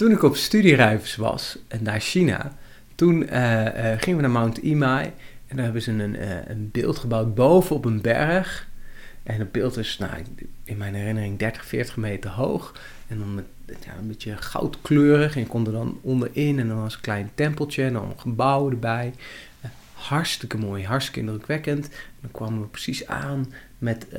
toen ik op studiereis was naar China, toen gingen we naar Mount Imai. En daar hebben ze een, een beeld gebouwd boven op een berg. En het beeld is, nou, in mijn herinnering 30, 40 meter hoog. En dan met, ja, een beetje goudkleurig. En je kon er dan onderin. En dan was een klein tempeltje. En dan een gebouw erbij. Hartstikke mooi, hartstikke indrukwekkend. En dan kwamen we precies aan met uh,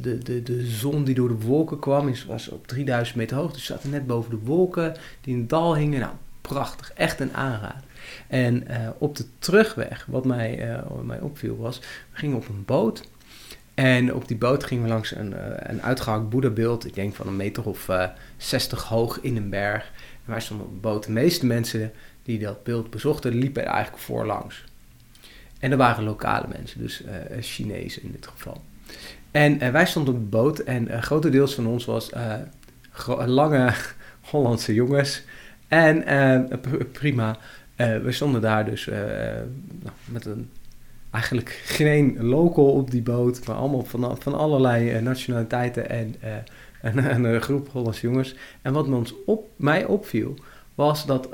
de, de, de zon die door de wolken kwam. Het was op 3000 meter hoog. Dus we zaten net boven de wolken die in het dal hingen. Nou, prachtig. Echt een aanrader. En uh, op de terugweg, wat mij, wat mij opviel was, we gingen op een boot. En op die boot gingen we langs een, een uitgehakt boeddhabeeld, ik denk van een meter of uh, 60 hoog in een berg. En wij stonden op de boot. De meeste mensen die dat beeld bezochten, liepen er eigenlijk voorlangs. En er waren lokale mensen, dus uh, Chinezen in dit geval. En wij stonden op de boot en grotendeels van ons was lange Hollandse jongens. En prima, we stonden daar dus nou, met een eigenlijk geen local op die boot, maar allemaal van, van allerlei nationaliteiten en een, een, groep Hollandse jongens. En wat ons op, mij opviel, was dat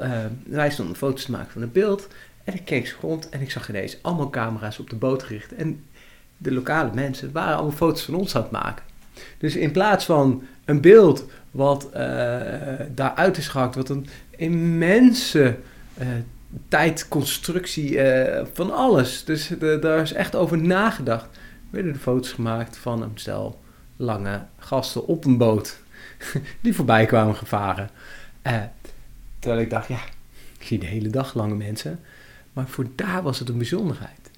wij stonden foto's te maken van het beeld. En ik keek rond en ik zag ineens allemaal camera's op de boot gericht. En de lokale mensen waren allemaal foto's van ons aan het maken. Dus in plaats van een beeld wat daaruit is gehakt, wat een immense tijdconstructie, uh, van alles. Dus daar is echt over nagedacht. Er werden de foto's gemaakt van een stel lange gasten op een boot die voorbij kwamen gevaren. Terwijl ik dacht, ja, ik zie de hele dag lange mensen. Maar voor daar was het een bijzonderheid.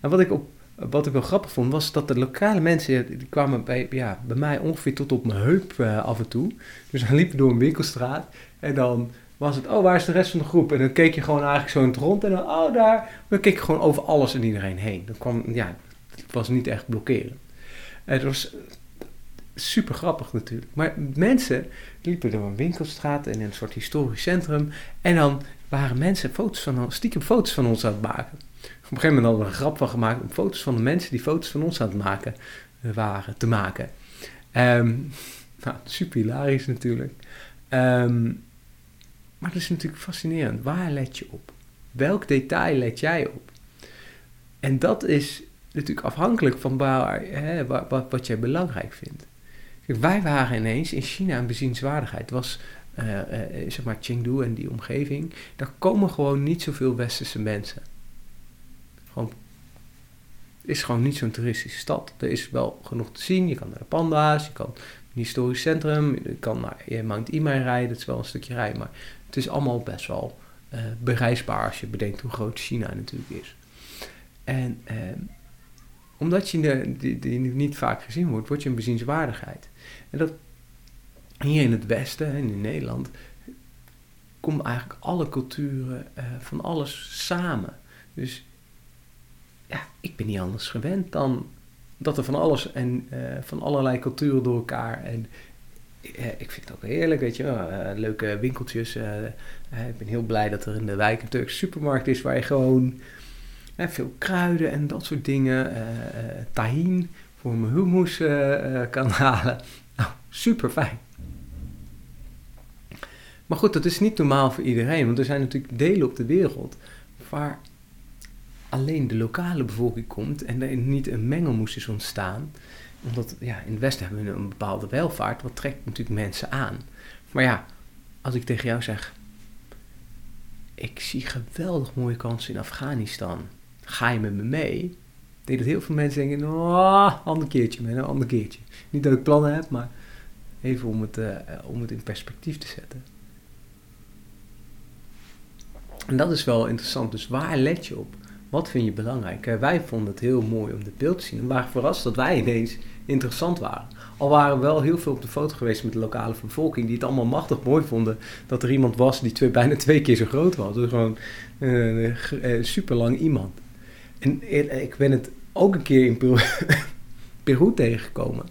En wat ik, op, wat ik wel grappig vond, was dat de lokale mensen, die kwamen bij, ja, bij mij ongeveer tot op mijn heup uh, af en toe. Dus dan liepen door een winkelstraat en dan was het, oh, waar is de rest van de groep? En dan keek je gewoon eigenlijk zo in het rond en dan, oh, daar. Dan keek je gewoon over alles en iedereen heen. Dan kwam, ja, het was niet echt blokkeren. Het was super grappig natuurlijk. Maar mensen liepen door een winkelstraat in een soort historisch centrum. En dan waren mensen foto's van, stiekem foto's van ons aan het maken. Op een gegeven moment hadden we een grap van gemaakt om foto's van de mensen die foto's van ons aan het maken waren te maken. Um, nou, super hilarisch natuurlijk. Um, maar dat is natuurlijk fascinerend. Waar let je op? Welk detail let jij op? En dat is natuurlijk afhankelijk van waar, hè, wat, wat, jij belangrijk vindt. Wij waren ineens in China een bezienswaardigheid. Het was zeg maar Chengdu en die omgeving. Daar komen gewoon niet zoveel westerse mensen. Gewoon, het is gewoon niet zo'n toeristische stad. Er is wel genoeg te zien. Je kan naar de panda's, je kan een historisch centrum, je kan naar Mount Imai rijden. Dat is wel een stukje rijden, maar het is allemaal best wel uh, bereisbaar als je bedenkt hoe groot China natuurlijk is. En uh, omdat je die, niet vaak gezien wordt, word je een bezienswaardigheid. En dat hier in het Westen en in Nederland komen eigenlijk alle culturen uh, van alles samen. Dus ja, ik ben niet anders gewend dan dat er van alles en uh, van allerlei culturen door elkaar en ik vind het ook heerlijk, weet je, uh, leuke winkeltjes. Ik ben heel blij dat er in de wijk een Turkse supermarkt is waar je gewoon veel kruiden en dat soort dingen, tahin voor mijn hummus kan halen. Nou, super fijn. Maar goed, dat is niet normaal voor iedereen, want er zijn natuurlijk delen op de wereld waar alleen de lokale bevolking komt en er niet een mengelmoes is ontstaan omdat ja, in het Westen hebben we een bepaalde welvaart, wat trekt natuurlijk mensen aan. Maar ja, als ik tegen jou zeg, ik zie geweldig mooie kansen in Afghanistan, ga je met me mee? Denk dat heel veel mensen denken, oh, ander keertje man, een ander keertje. Niet dat ik plannen heb, maar even om het, uh, om het in perspectief te zetten. En dat is wel interessant. Dus waar let je op? Wat vind je belangrijk? Uh, wij vonden het heel mooi om dit beeld te zien. En waren verrast dat wij ineens interessant waren. Al waren we wel heel veel op de foto geweest met de lokale bevolking, die het allemaal machtig mooi vonden dat er iemand was die twee, bijna twee keer zo groot was. Dus gewoon uh, uh, super lang iemand. En ik ben het ook een keer in Peru, Peru tegengekomen,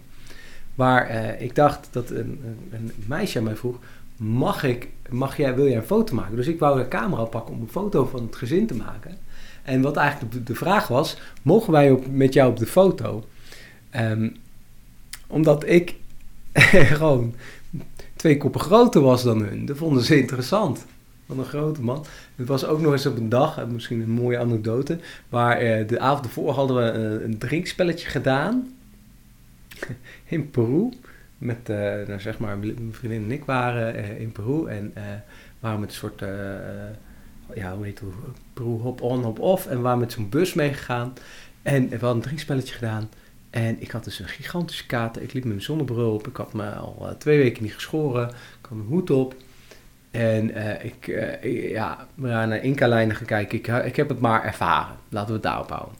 waar ik dacht dat een, een, meisje mij vroeg: mag ik, mag jij, wil jij een foto maken? Dus ik wou een camera pakken om een foto van het gezin te maken. En wat eigenlijk de, de vraag was: mogen wij op, met jou op de foto? Um, omdat ik gewoon twee koppen groter was dan hun. Dat vonden ze interessant. Wat een grote man. Het was ook nog eens op een dag, misschien een mooie anekdote, waar uh, de avond ervoor hadden we een, een drinkspelletje gedaan in Peru. Met, uh, nou zeg maar, mijn vriendin en ik waren uh, in Peru en waren met een soort, ja, hoe heet het, Peru hop-on, hop-off. En waren met zo'n bus meegegaan en we hadden een drinkspelletje gedaan. En ik had dus een gigantische kater. Ik liep met mijn zonnebril op. Ik had me al twee weken niet geschoren. Ik had mijn hoed op. En ik, uh, ja, we gaan naar Inca-lijnen gaan kijken. Ik, ik heb het maar ervaren. Laten we het daarop houden.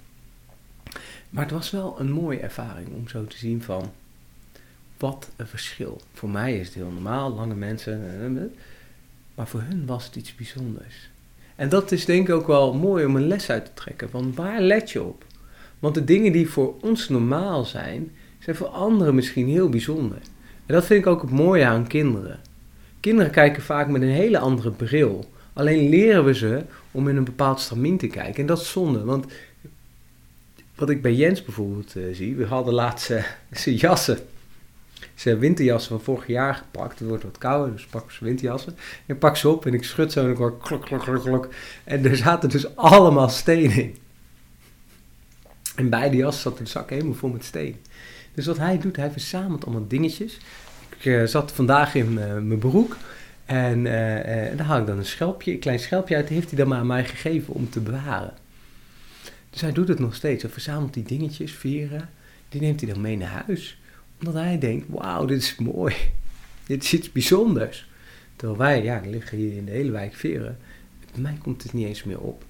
Maar het was wel een mooie ervaring om zo te zien van... Wat een verschil. Voor mij is het heel normaal, lange mensen. Maar voor hun was het iets bijzonders. En dat is denk ik ook wel mooi om een les uit te trekken. Van waar let je op? Want de dingen die voor ons normaal zijn, zijn voor anderen misschien heel bijzonder. En dat vind ik ook het mooie aan kinderen. Kinderen kijken vaak met een hele andere bril. Alleen leren we ze om in een bepaald stramien te kijken. En dat is zonde, want wat ik bij Jens bijvoorbeeld zie, we hadden laatst zijn jassen, zijn winterjassen van vorig jaar gepakt. Het wordt wat kouder, dus pak zijn winterjassen. Ik pak ze op en ik schud zo en ik hoor klok, klok, klok, klok. En er zaten dus allemaal stenen in. En bij de jas zat de zak helemaal vol met steen. Dus wat hij doet, hij verzamelt allemaal dingetjes. Ik uh, zat vandaag in uh, mijn broek. En, uh, en daar haal ik dan een schelpje, een klein schelpje uit. Die heeft hij dan maar aan mij gegeven om te bewaren. Dus hij doet het nog steeds. Hij verzamelt die dingetjes, veren. Die neemt hij dan mee naar huis. Omdat hij denkt, wauw, dit is mooi. Dit is iets bijzonders. Terwijl wij, ja, liggen hier in de hele wijk veren. Bij mij komt het niet eens meer op.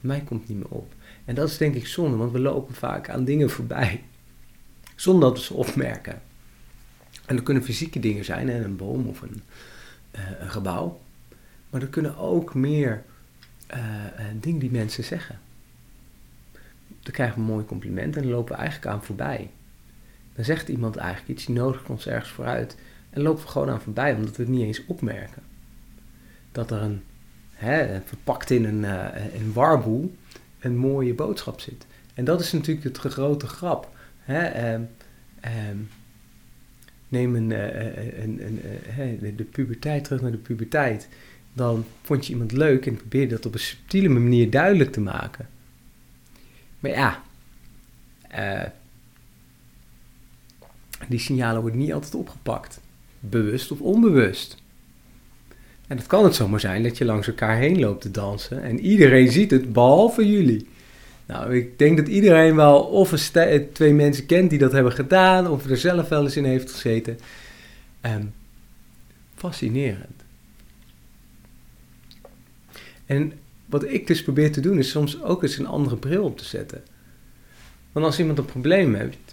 Bij mij komt het niet meer op. En dat is denk ik zonde, want we lopen vaak aan dingen voorbij. Zonder dat we ze opmerken. En dat kunnen fysieke dingen zijn, hè, een boom of een, uh, een gebouw. Maar er kunnen ook meer uh, dingen die mensen zeggen. Dan krijgen we een mooi compliment en dan lopen we eigenlijk aan voorbij. Dan zegt iemand eigenlijk iets, die nodigt ons ergens vooruit. En lopen we gewoon aan voorbij, omdat we het niet eens opmerken. Dat er een, hè, verpakt in een, een warboel, een mooie boodschap zit. En dat is natuurlijk het grote grap. Hè? Um, um, neem een, uh, een, een, de puberteit terug naar de puberteit. Dan vond je iemand leuk en probeerde dat op een subtiele manier duidelijk te maken. Maar ja, uh, die signalen worden niet altijd opgepakt. Bewust of onbewust. En het kan het zomaar zijn dat je langs elkaar heen loopt te dansen en iedereen ziet het, behalve jullie. Nou, ik denk dat iedereen wel of een twee mensen kent die dat hebben gedaan, of er zelf wel eens in heeft gezeten. Um, fascinerend. En wat ik dus probeer te doen, is soms ook eens een andere bril op te zetten. Want als iemand een probleem heeft,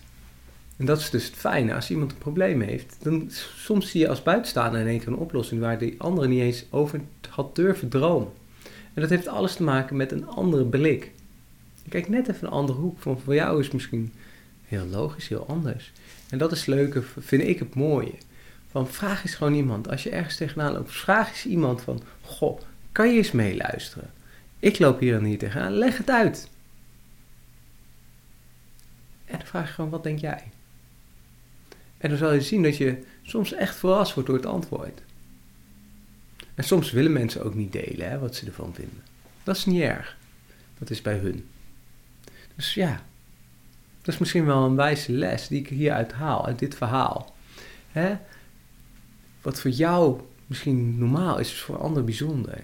en dat is dus het fijne, als iemand een probleem heeft, dan soms zie je als buitenstaander in één keer een oplossing waar die andere niet eens over had durven dromen. En dat heeft alles te maken met een andere blik. Je kijkt net even een andere hoek. Van voor jou is het misschien heel logisch, heel anders. En dat is leuke, vind ik het mooie. Van vraag eens gewoon iemand, als je ergens tegenaan loopt, vraag eens iemand van, goh, kan je eens meeluisteren? Ik loop hier en hier tegenaan, leg het uit. En dan vraag je gewoon, wat denk jij? En dan zal je zien dat je soms echt verrast wordt door het antwoord. En soms willen mensen ook niet delen hè, wat ze ervan vinden. Dat is niet erg. Dat is bij hun. Dus ja, dat is misschien wel een wijze les die ik hieruit haal, uit dit verhaal. Hè? Wat voor jou misschien normaal is, is voor anderen bijzonder.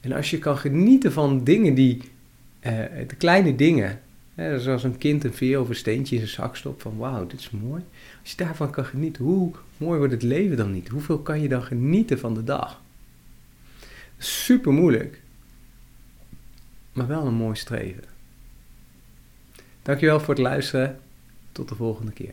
En als je kan genieten van dingen die, uh, de kleine dingen, hè, zoals een kind een veer of een steentje in zijn zak stopt, van wauw, dit is mooi. Als je daarvan kan genieten, hoe mooi wordt het leven dan niet? Hoeveel kan je dan genieten van de dag? Super moeilijk, maar wel een mooi streven. Dankjewel voor het luisteren. Tot de volgende keer.